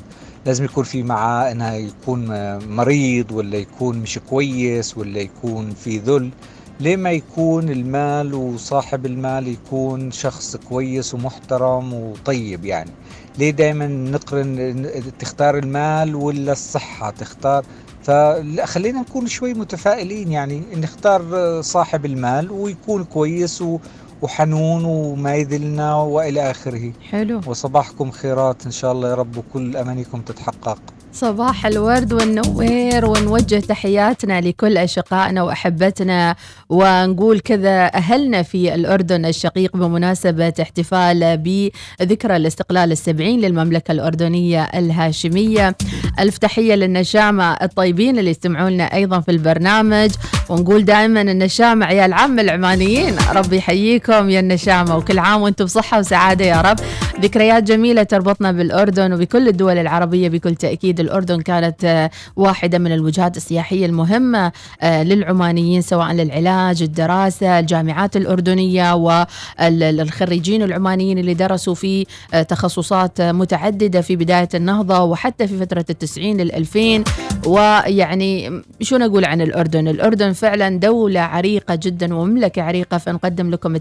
لازم يكون في معاه انه يكون آه، مريض ولا يكون مش كويس ولا يكون في ذل. ليه ما يكون المال وصاحب المال يكون شخص كويس ومحترم وطيب يعني؟ ليه دائما نقرن تختار المال ولا الصحة تختار؟ فخلينا نكون شوي متفائلين يعني نختار صاحب المال ويكون كويس و وحنون وما يذلنا وإلى آخره. حلو. وصباحكم خيرات إن شاء الله يا رب وكل أمانيكم تتحقق. صباح الورد والنوير ونوجه تحياتنا لكل أشقائنا وأحبتنا ونقول كذا أهلنا في الأردن الشقيق بمناسبة احتفال بذكرى الاستقلال السبعين للمملكة الأردنية الهاشمية. ألف تحية للنشامة الطيبين اللي يستمعون لنا أيضا في البرنامج. ونقول دائما النشامة عيال عم العمانيين ربي يحييكم يا النشامة. وكل عام وأنتم بصحة وسعادة يا رب. ذكريات جميلة تربطنا بالأردن وبكل الدول العربية بكل تأكيد. الأردن كانت آه، واحدة من الوجهات السياحية المهمة آه، للعمانيين سواء للعلاج الدراسة الجامعات الأردنية والخريجين العمانيين اللي درسوا في آه، تخصصات متعددة في بداية النهضة وحتى في فترة التسعين للألفين. ويعني شو نقول عن الأردن؟ الأردن فعلا دولة عريقة جدا ومملكة عريقة فنقدم لكم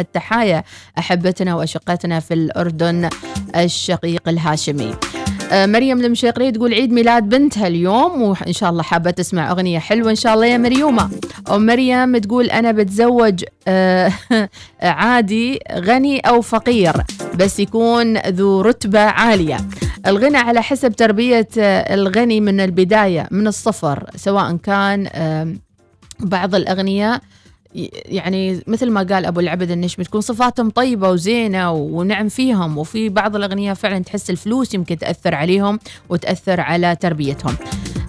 التحايا أحبتنا وأشقتنا في الأردن الشقيق الهاشمي. مريم المشيقري تقول عيد ميلاد بنتها اليوم وإن شاء الله حابة تسمع أغنية حلوة إن شاء الله يا مريومة. أم مريم تقول أنا بتزوج آه، (laughs) عادي غني أو فقير بس يكون ذو رتبة عالية. الغنى على حسب تربية آه، الغني من البداية من الصفر سواء كان بعض الأغنياء يعني مثل ما قال أبو العبد النشمي تكون صفاتهم طيبة وزينة ونعم فيهم وفي بعض الأغنياء فعلا تحس الفلوس يمكن تأثر عليهم وتأثر على تربيتهم.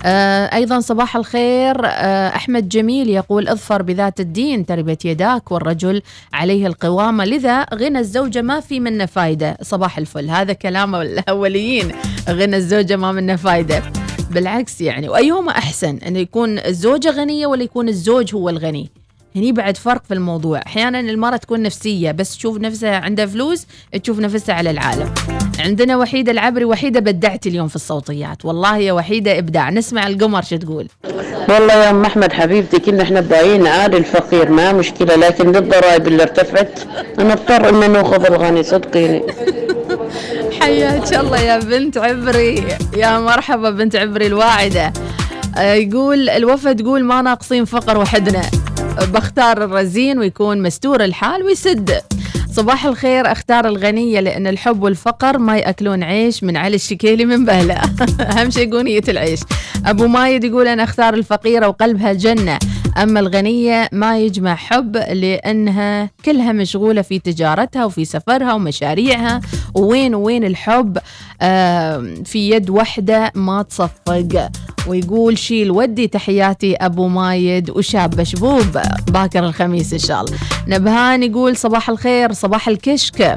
آه أيضا صباح الخير آه أحمد جميل يقول اظفر بذات الدين تربت يداك والرجل عليه القوامه لذا غنى الزوجة ما في منه فايدة. صباح الفل. هذا كلام الأوليين. غنى الزوجة ما منه فايدة. بالعكس يعني وأيهما أحسن انه يكون الزوجة غنية ولا يكون الزوج هو الغني؟ هني بعد فرق في الموضوع. أحيانا المرأة تكون نفسية بس تشوف نفسها عندها فلوس تشوف نفسها على العالم. عندنا وحيدة العبري وحيدة بدعت اليوم في الصوتيات. والله يا وحيدة إبداع. نسمع القمر شو تقول. والله يا أم أحمد حبيبتي كنا إحنا باين عادي الفقير ما مشكلة لكن للضرائب اللي ارتفعت نضطر إن نأخذ الغني صدقيني. حياك الله يا بنت عبري. يا مرحبا بنت عبري الواعدة. آه، يقول الوفا تقول ما ناقصين فقر وحدنا. بختار الرزين ويكون مستور الحال ويسد. صباح الخير أختار الغنية لأن الحب والفقر ما يأكلون عيش من علي الشكيلي من بهلة (laughs) أهم شيء قونية العيش. أبو مايد يقول أنا أختار الفقيرة وقلبها جنة. أما الغنية ما يجمع حب لأنها كلها مشغولة في تجارتها وفي سفرها ومشاريعها. وين وين الحب؟ في يد وحدة ما تصفق. ويقول شيل ودي تحياتي أبو مايد وشاب مشبوب. باكر الخميس إن شاء الله. نبهان يقول صباح الخير صباح الكشك.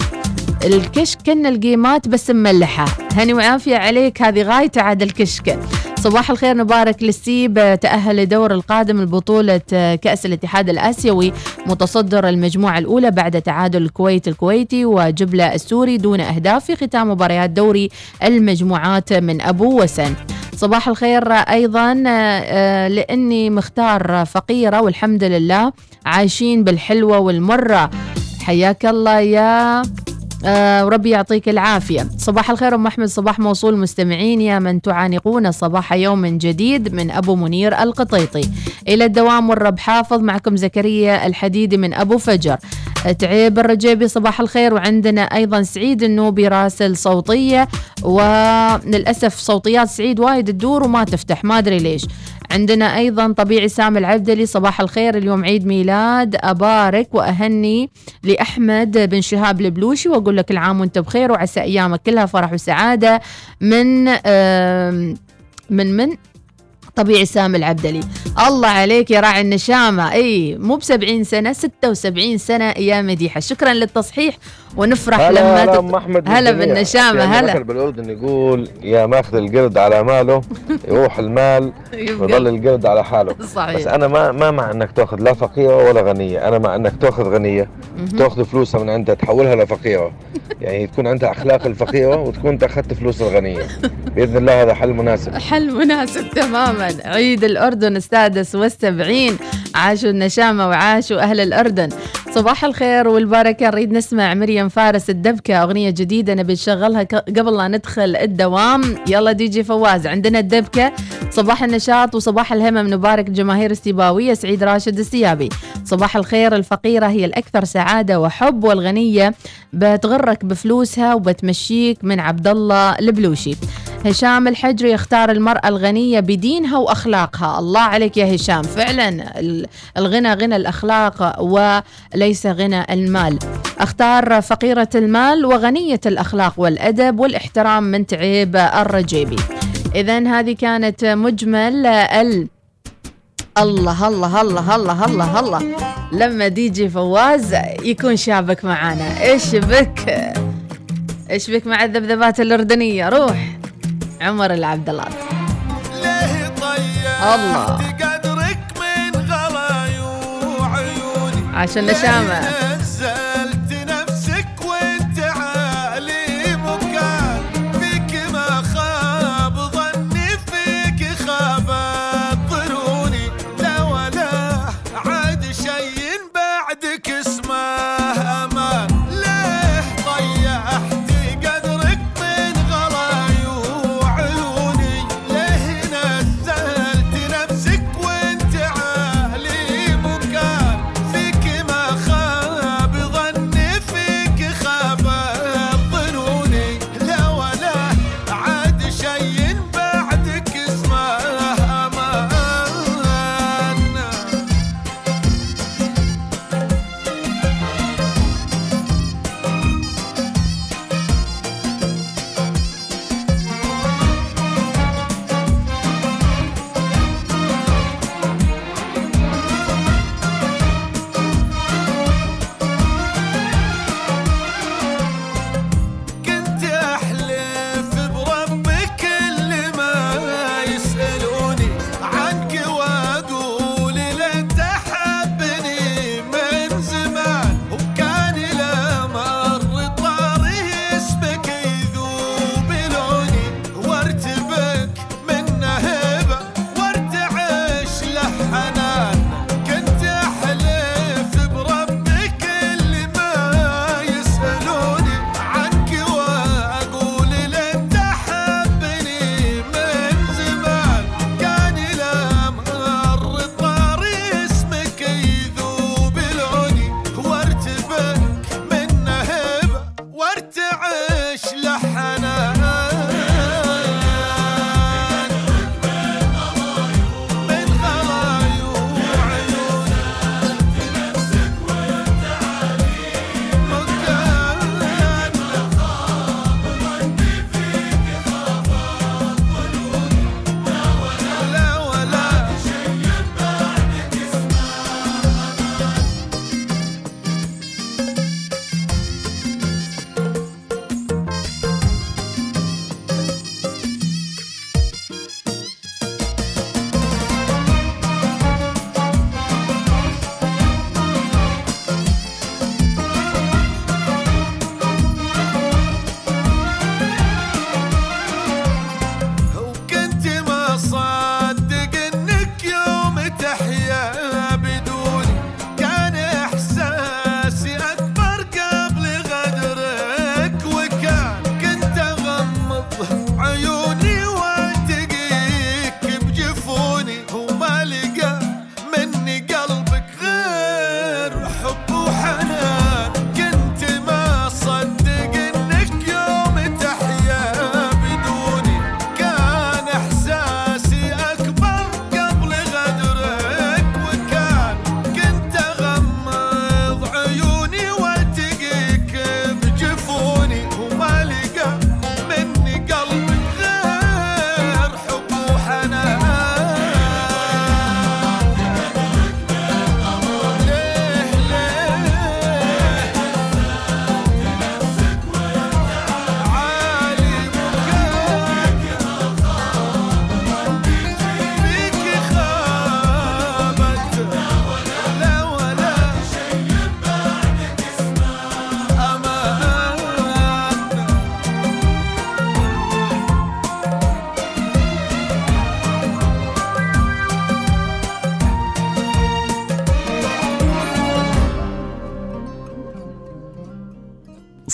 الكشك كنا القيمات بس مملحة. هني وعافية عليك هذه غاية عاد الكشك. صباح الخير. نبارك للسيب تأهل لدور القادم لبطولة كأس الاتحاد الآسيوي متصدر المجموعة الأولى بعد تعادل الكويت الكويتي وجبلة السوري دون أهداف في ختام مباريات دوري المجموعات من أبو وسن. صباح الخير أيضا آه، لأني مختار فقيرة والحمد لله عايشين بالحلوة والمرة. حياك الله يا آه وربي يعطيك العافية. صباح الخير أم أحمد صباح موصول مستمعين. يا من تعانقون صباح يوم جديد من أبو منير القطيطي. إلى الدوام والرب حافظ معكم زكريا الحديدي من أبو فجر. تعيب الرجيبي صباح الخير. وعندنا أيضا سعيد النوبي راسل صوتية. وللأسف صوتيات سعيد وايد تدور وما تفتح ما أدري ليش. عندنا أيضا طبيعي سامي العبدلي صباح الخير اليوم عيد ميلاد أبارك وأهني لأحمد بن شهاب البلوشي وأقول لك العام وأنت بخير وعسى أيامك كلها فرح وسعادة. من من من؟ طبيعي سامي العبدلي. الله عليك يا راعي النشامة. إي مو ب 70 سنة 76 سنة يا مديحة. شكرا للتصحيح ونفرح هلا لما هلا أم أحمد هلا في عندنا هلا. مثل بالأردن يقول يا ماخذ القرد على ماله (laughs) يروح المال ويظل القرد على حاله. صحيح. بس أنا ما ما مع إنك تأخذ لا فقيرة ولا غنية. أنا مع إنك تأخذ غنية. تأخذ فلوسها من عندها تحولها لفقيرة. (laughs) يعني تكون عندها أخلاق الفقيرة وتكون انت أخذت فلوس الغنية. (laughs) بإذن الله هذا حل مناسب. حل مناسب تماما. عيد الأردن السادس والسبعين. عاشوا النشامة وعاشوا أهل الأردن. صباح الخير والبركة. نريد نسمع مريم فارس الدبكة أغنية جديدة نبي نشغلها قبل لا ندخل الدوام. يلا دي جي فواز عندنا الدبكة. صباح النشاط وصباح الهمم. نبارك الجماهير السيباوية سعيد راشد السيابي. صباح الخير. الفقيرة هي الأكثر سعادة وحب والغنية بتغرك بفلوسها وبتمشيك من عبد الله البلوشي. هشام الحجري يختار المرأة الغنية بدينها وأخلاقها. الله عليك يا هشام. فعلا ال- الغنى غنى الأخلاق وليس غنى المال. أختار فقيرة المال وغنية الأخلاق والأدب والإحترام من تعيب الرجيبي. إذا هذه كانت مجمل ال الله الله الله الله الله الله. لما ديجي فواز يكون شابك معانا. إيش بك؟ إيش بك مع الذبذبات الأردنية؟ روح. عمر العبد الله. الله. من غلاي وعيوني؟ عشان نشامة. yeah, yeah.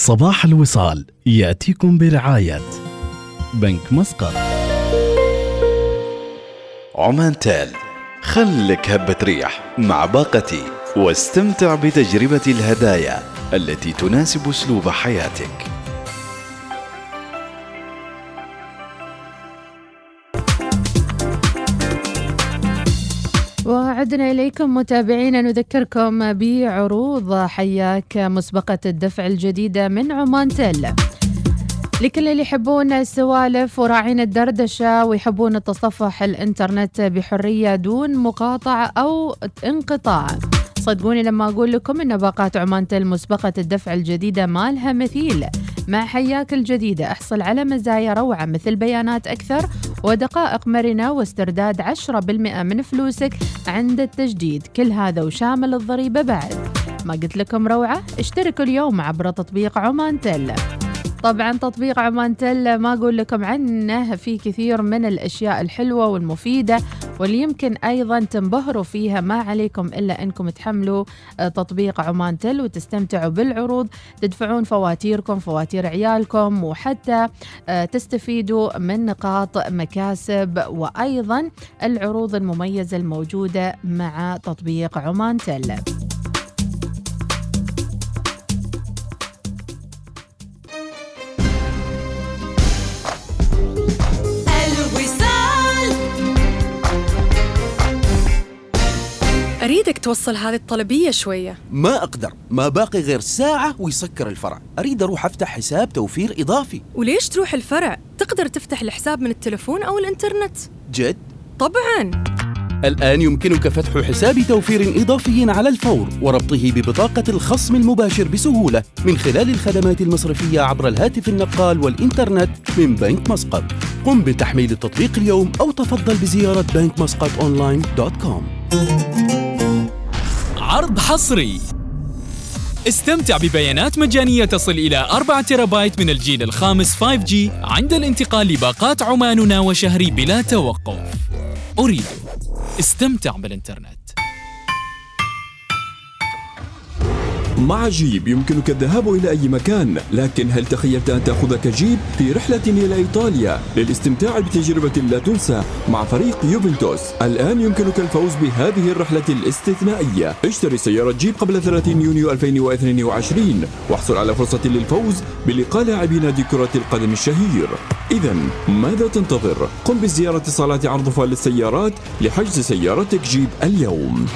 صباح الوصال يأتيكم برعاية بنك مسقط. عمان تال خلك هبة ريح مع باقتي واستمتع بتجربة الهدايا التي تناسب أسلوب حياتك. وعدنا إليكم متابعينا. نذكركم بعروض. حياك مسبقة الدفع الجديدة من عمان تل. لكل اللي يحبون السوالف وراعين الدردشة ويحبون التصفح الإنترنت بحرية دون مقاطعة أو انقطاع. صدقوني لما أقول لكم أن باقات عمان تل مسبقة الدفع الجديدة ما لها مثيل. مع حياك الجديدة أحصل على مزايا روعة مثل بيانات أكثر ودقائق مرنة واسترداد 10% من فلوسك عند التجديد. كل هذا وشامل الضريبة بعد. ما قلت لكم روعة؟ اشتركوا اليوم عبر تطبيق عمان تل طبعا تطبيق عمان تل ما أقول لكم عنه في كثير من الأشياء الحلوة والمفيدة واللي يمكن أيضا تنبهروا فيها. ما عليكم إلا أنكم تحملوا آه، تطبيق عمان تل وتستمتعوا بالعروض. تدفعون فواتيركم فواتير عيالكم وحتى آه، تستفيدوا من نقاط مكاسب. وأيضا العروض المميزة الموجودة مع تطبيق عمان تل. أريدك توصل هذه الطلبية شوية. ما أقدر. ما باقي غير ساعة ويسكر الفرع. أريد أروح أفتح حساب توفير إضافي. وليش تروح الفرع؟ تقدر تفتح الحساب من التلفون أو الإنترنت. جد؟ طبعاً. الآن يمكنك فتح حساب توفير إضافي على الفور وربطه ببطاقة الخصم المباشر بسهولة من خلال الخدمات المصرفية عبر الهاتف النقال والإنترنت من بنك مسقط. قم بتحميل التطبيق اليوم أو تفضل بزيارة بنك مسقط online dot com. عرض حصري. استمتع ببيانات مجانية تصل إلى 4 تيرابايت من الجيل الخامس 5G عند الانتقال لباقات عمان ناو شهري بلا توقف. أريد. استمتع بالإنترنت. مع جيب يمكنك الذهاب إلى أي مكان لكن هل تخيلت أن تأخذك جيب في رحلة إلى إيطاليا؟ للاستمتاع بتجربة لا تنسى مع فريق يوفنتوس. الآن يمكنك الفوز بهذه الرحلة الاستثنائية. اشتري سيارة جيب قبل 30 يونيو 2022 واحصل على فرصة للفوز بلقاء لاعبي نادي كرة القدم الشهير. إذا ماذا تنتظر؟ قم بزيارة صالات عرض فال للسيارات لحجز سيارتك جيب اليوم.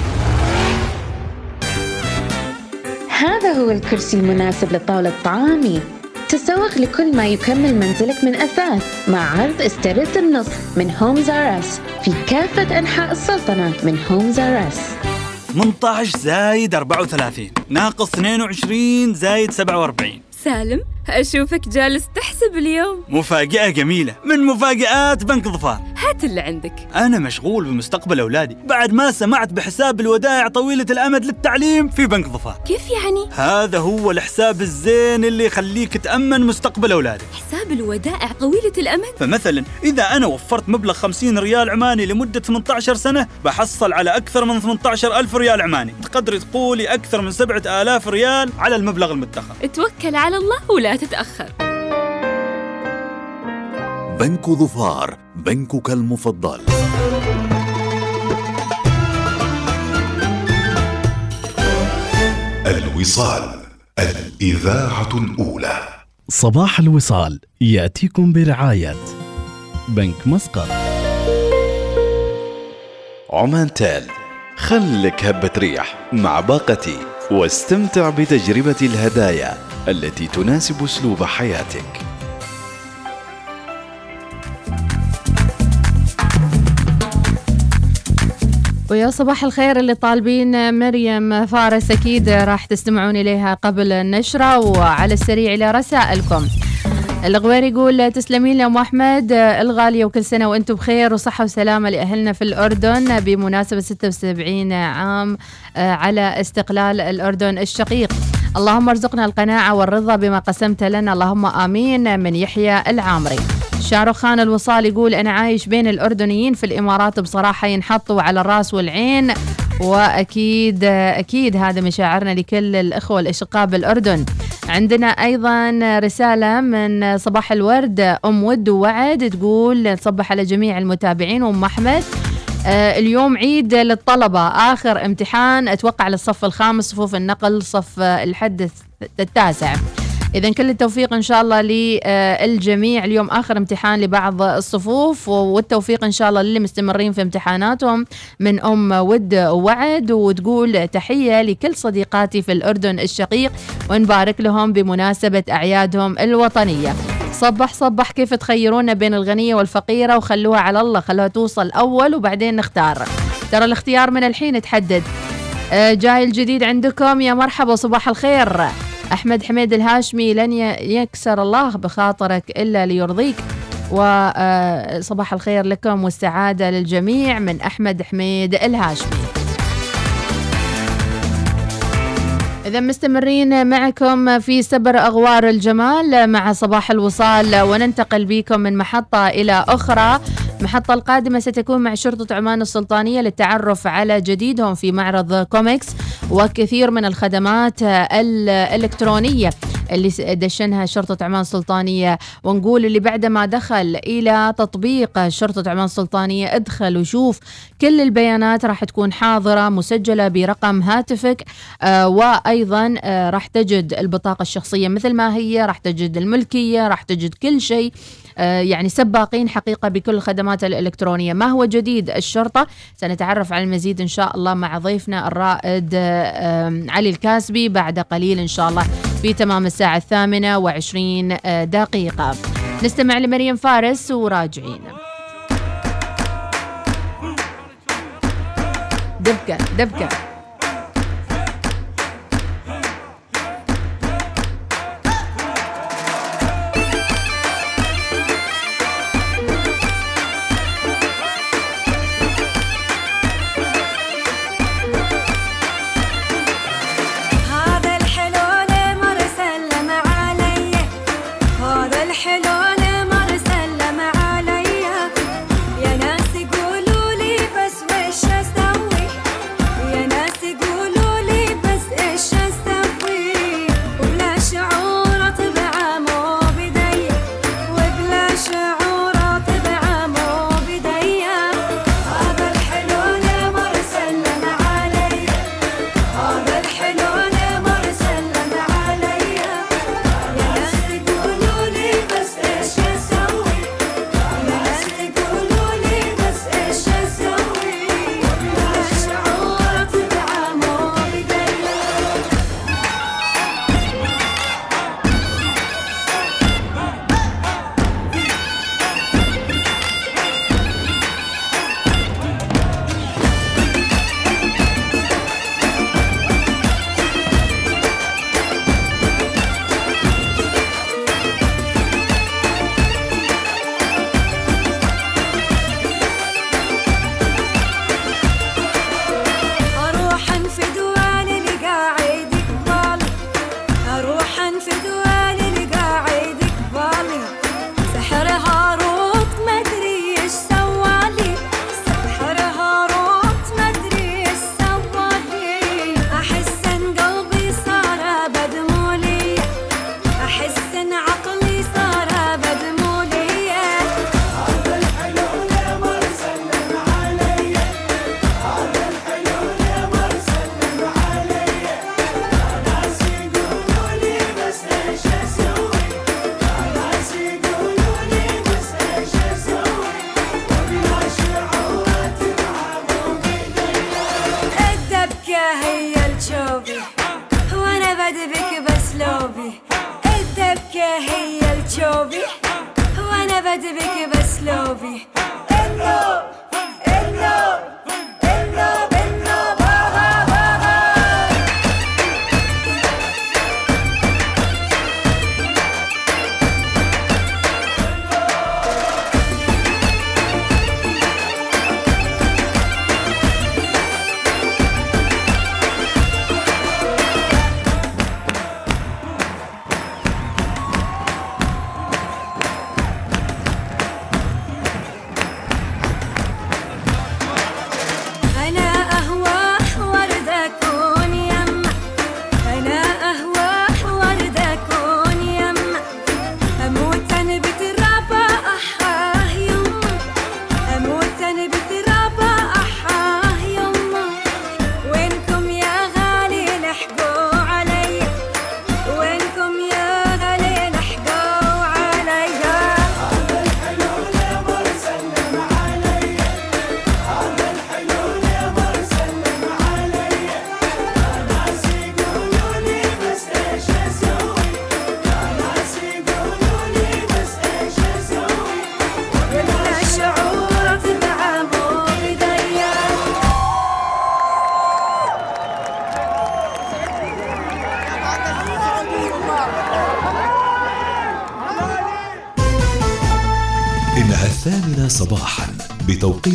هو الكرسي المناسب لطاولة طعامي. تسوق لكل ما يكمل منزلك من أثاث مع عرض استرد النصف من Homes R Us في كافة أنحاء السلطنة من Homes R Us 18 زايد 34 ناقص 22 زايد 47 سالم أشوفك جالس تحسب اليوم. مفاجأة جميلة. من مفاجآت بنك ظفار. هات اللي عندك. أنا مشغول بمستقبل أولادي. بعد ما سمعت بحساب الودائع طويلة الأمد للتعليم في بنك ظفار. كيف يعني؟ هذا هو الحساب الزين اللي يخليك تأمن مستقبل أولادك. حساب الودائع طويلة الأمد؟ فمثلا إذا أنا وفرت مبلغ 50 ريال عماني لمدة 18 سنة بحصل على أكثر من 18 ألف ريال عماني. تقدري تقولي أكثر من 7000 ريال على المبلغ المدخر توكل على الله ولا تتأخر بنك ظفار بنكك المفضل. الوصال الإذاعة الأولى. صباح الوصال يأتيكم برعاية بنك مسقط. عمان تال خلك هبة ريح مع باقتي واستمتع بتجربة الهدايا. التي تناسب أسلوب حياتك ويا صباح الخير اللي طالبين مريم فارس أكيد راح تستمعون إليها قبل النشرة وعلى السريع إلى رسائلكم. الغوير يقول تسلمين لأم أحمد الغالية وكل سنة وأنتم بخير وصحة وسلامة لأهلنا في الأردن بمناسبة 76 عام على استقلال الأردن الشقيق اللهم ارزقنا القناعة والرضا بما قسمت لنا. اللهم آمين. من يحيى العامري. شاروخ خان الوصال يقول أنا عايش بين الأردنيين في الإمارات بصراحة ينحطوا على الرأس والعين. وأكيد أكيد هذا مشاعرنا لكل الأخوة الأشقاء بالأردن. عندنا أيضا رسالة من صباح الورد أم ود ووعد تقول تصبح على جميع المتابعين وأم أحمد. آه، اليوم عيد للطلبة. آخر امتحان أتوقع للصف الخامس صفوف النقل صف آه، الحد التاسع. إذا كل التوفيق إن شاء الله للجميع. اليوم آخر امتحان لبعض الصفوف والتوفيق إن شاء الله للي مستمرين في امتحاناتهم من أم ود ووعد وتقول تحية لكل صديقاتي في الأردن الشقيق ونبارك لهم بمناسبة أعيادهم الوطنية. صبح صبح كيف تخيرونا بين الغنية والفقيرة؟ وخلوها على الله خلوها توصل أول وبعدين نختار. ترى الاختيار من الحين تحدد. آه، جاي الجديد عندكم. يا مرحبا صباح الخير. أحمد حميد الهاشمي لن يكسر الله بخاطرك إلا ليرضيك. وصباح الخير لكم والسعادة للجميع من أحمد حميد الهاشمي. إذا مستمرين معكم في سبر أغوار الجمال مع صباح الوصال وننتقل بكم من محطة إلى أخرى. المحطة القادمة ستكون مع شرطة عمان السلطانية للتعرف على جديدهم في معرض كوميكس وكثير من الخدمات الإلكترونية. اللي دشنها شرطة عمان السلطانية. ونقول اللي بعد ما دخل إلى تطبيق شرطة عمان السلطانية ادخل وشوف كل البيانات راح تكون حاضرة مسجلة برقم هاتفك آه وأيضا آه راح تجد البطاقة الشخصية مثل ما هي راح تجد الملكية راح تجد كل شيء. آه، يعني سباقين حقيقة بكل الخدمات الإلكترونية. ما هو جديد الشرطة؟ سنتعرف على المزيد إن شاء الله مع ضيفنا الرائد علي الكاسبي بعد قليل إن شاء الله. في تمام الساعة الثامنة وعشرين آه، دقيقة. نستمع لمريم فارس وراجعين. دبكة دبكة.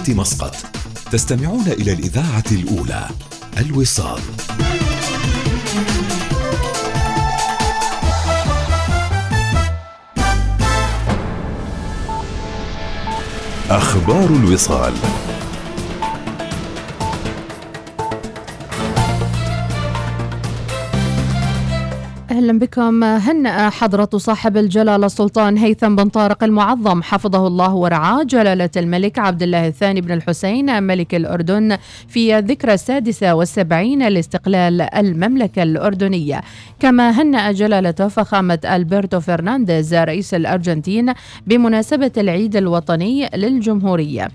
بتوقيت مسقط. تستمعون إلى الإذاعة الأولى الوصال. أخبار الوصال. أهلا بكم. هنأ حضرة صاحب الجلالة السلطان هيثم بن طارق المعظم. حفظه الله ورعاه. جلالة الملك عبد الله الثاني بن الحسين ملك الأردن في الذكرى السادسة والسبعين لاستقلال المملكة الأردنية. كما هنأ جلالته فخامة ألبرتو فرنانديز رئيس الأرجنتين بمناسبة العيد الوطني للجمهورية.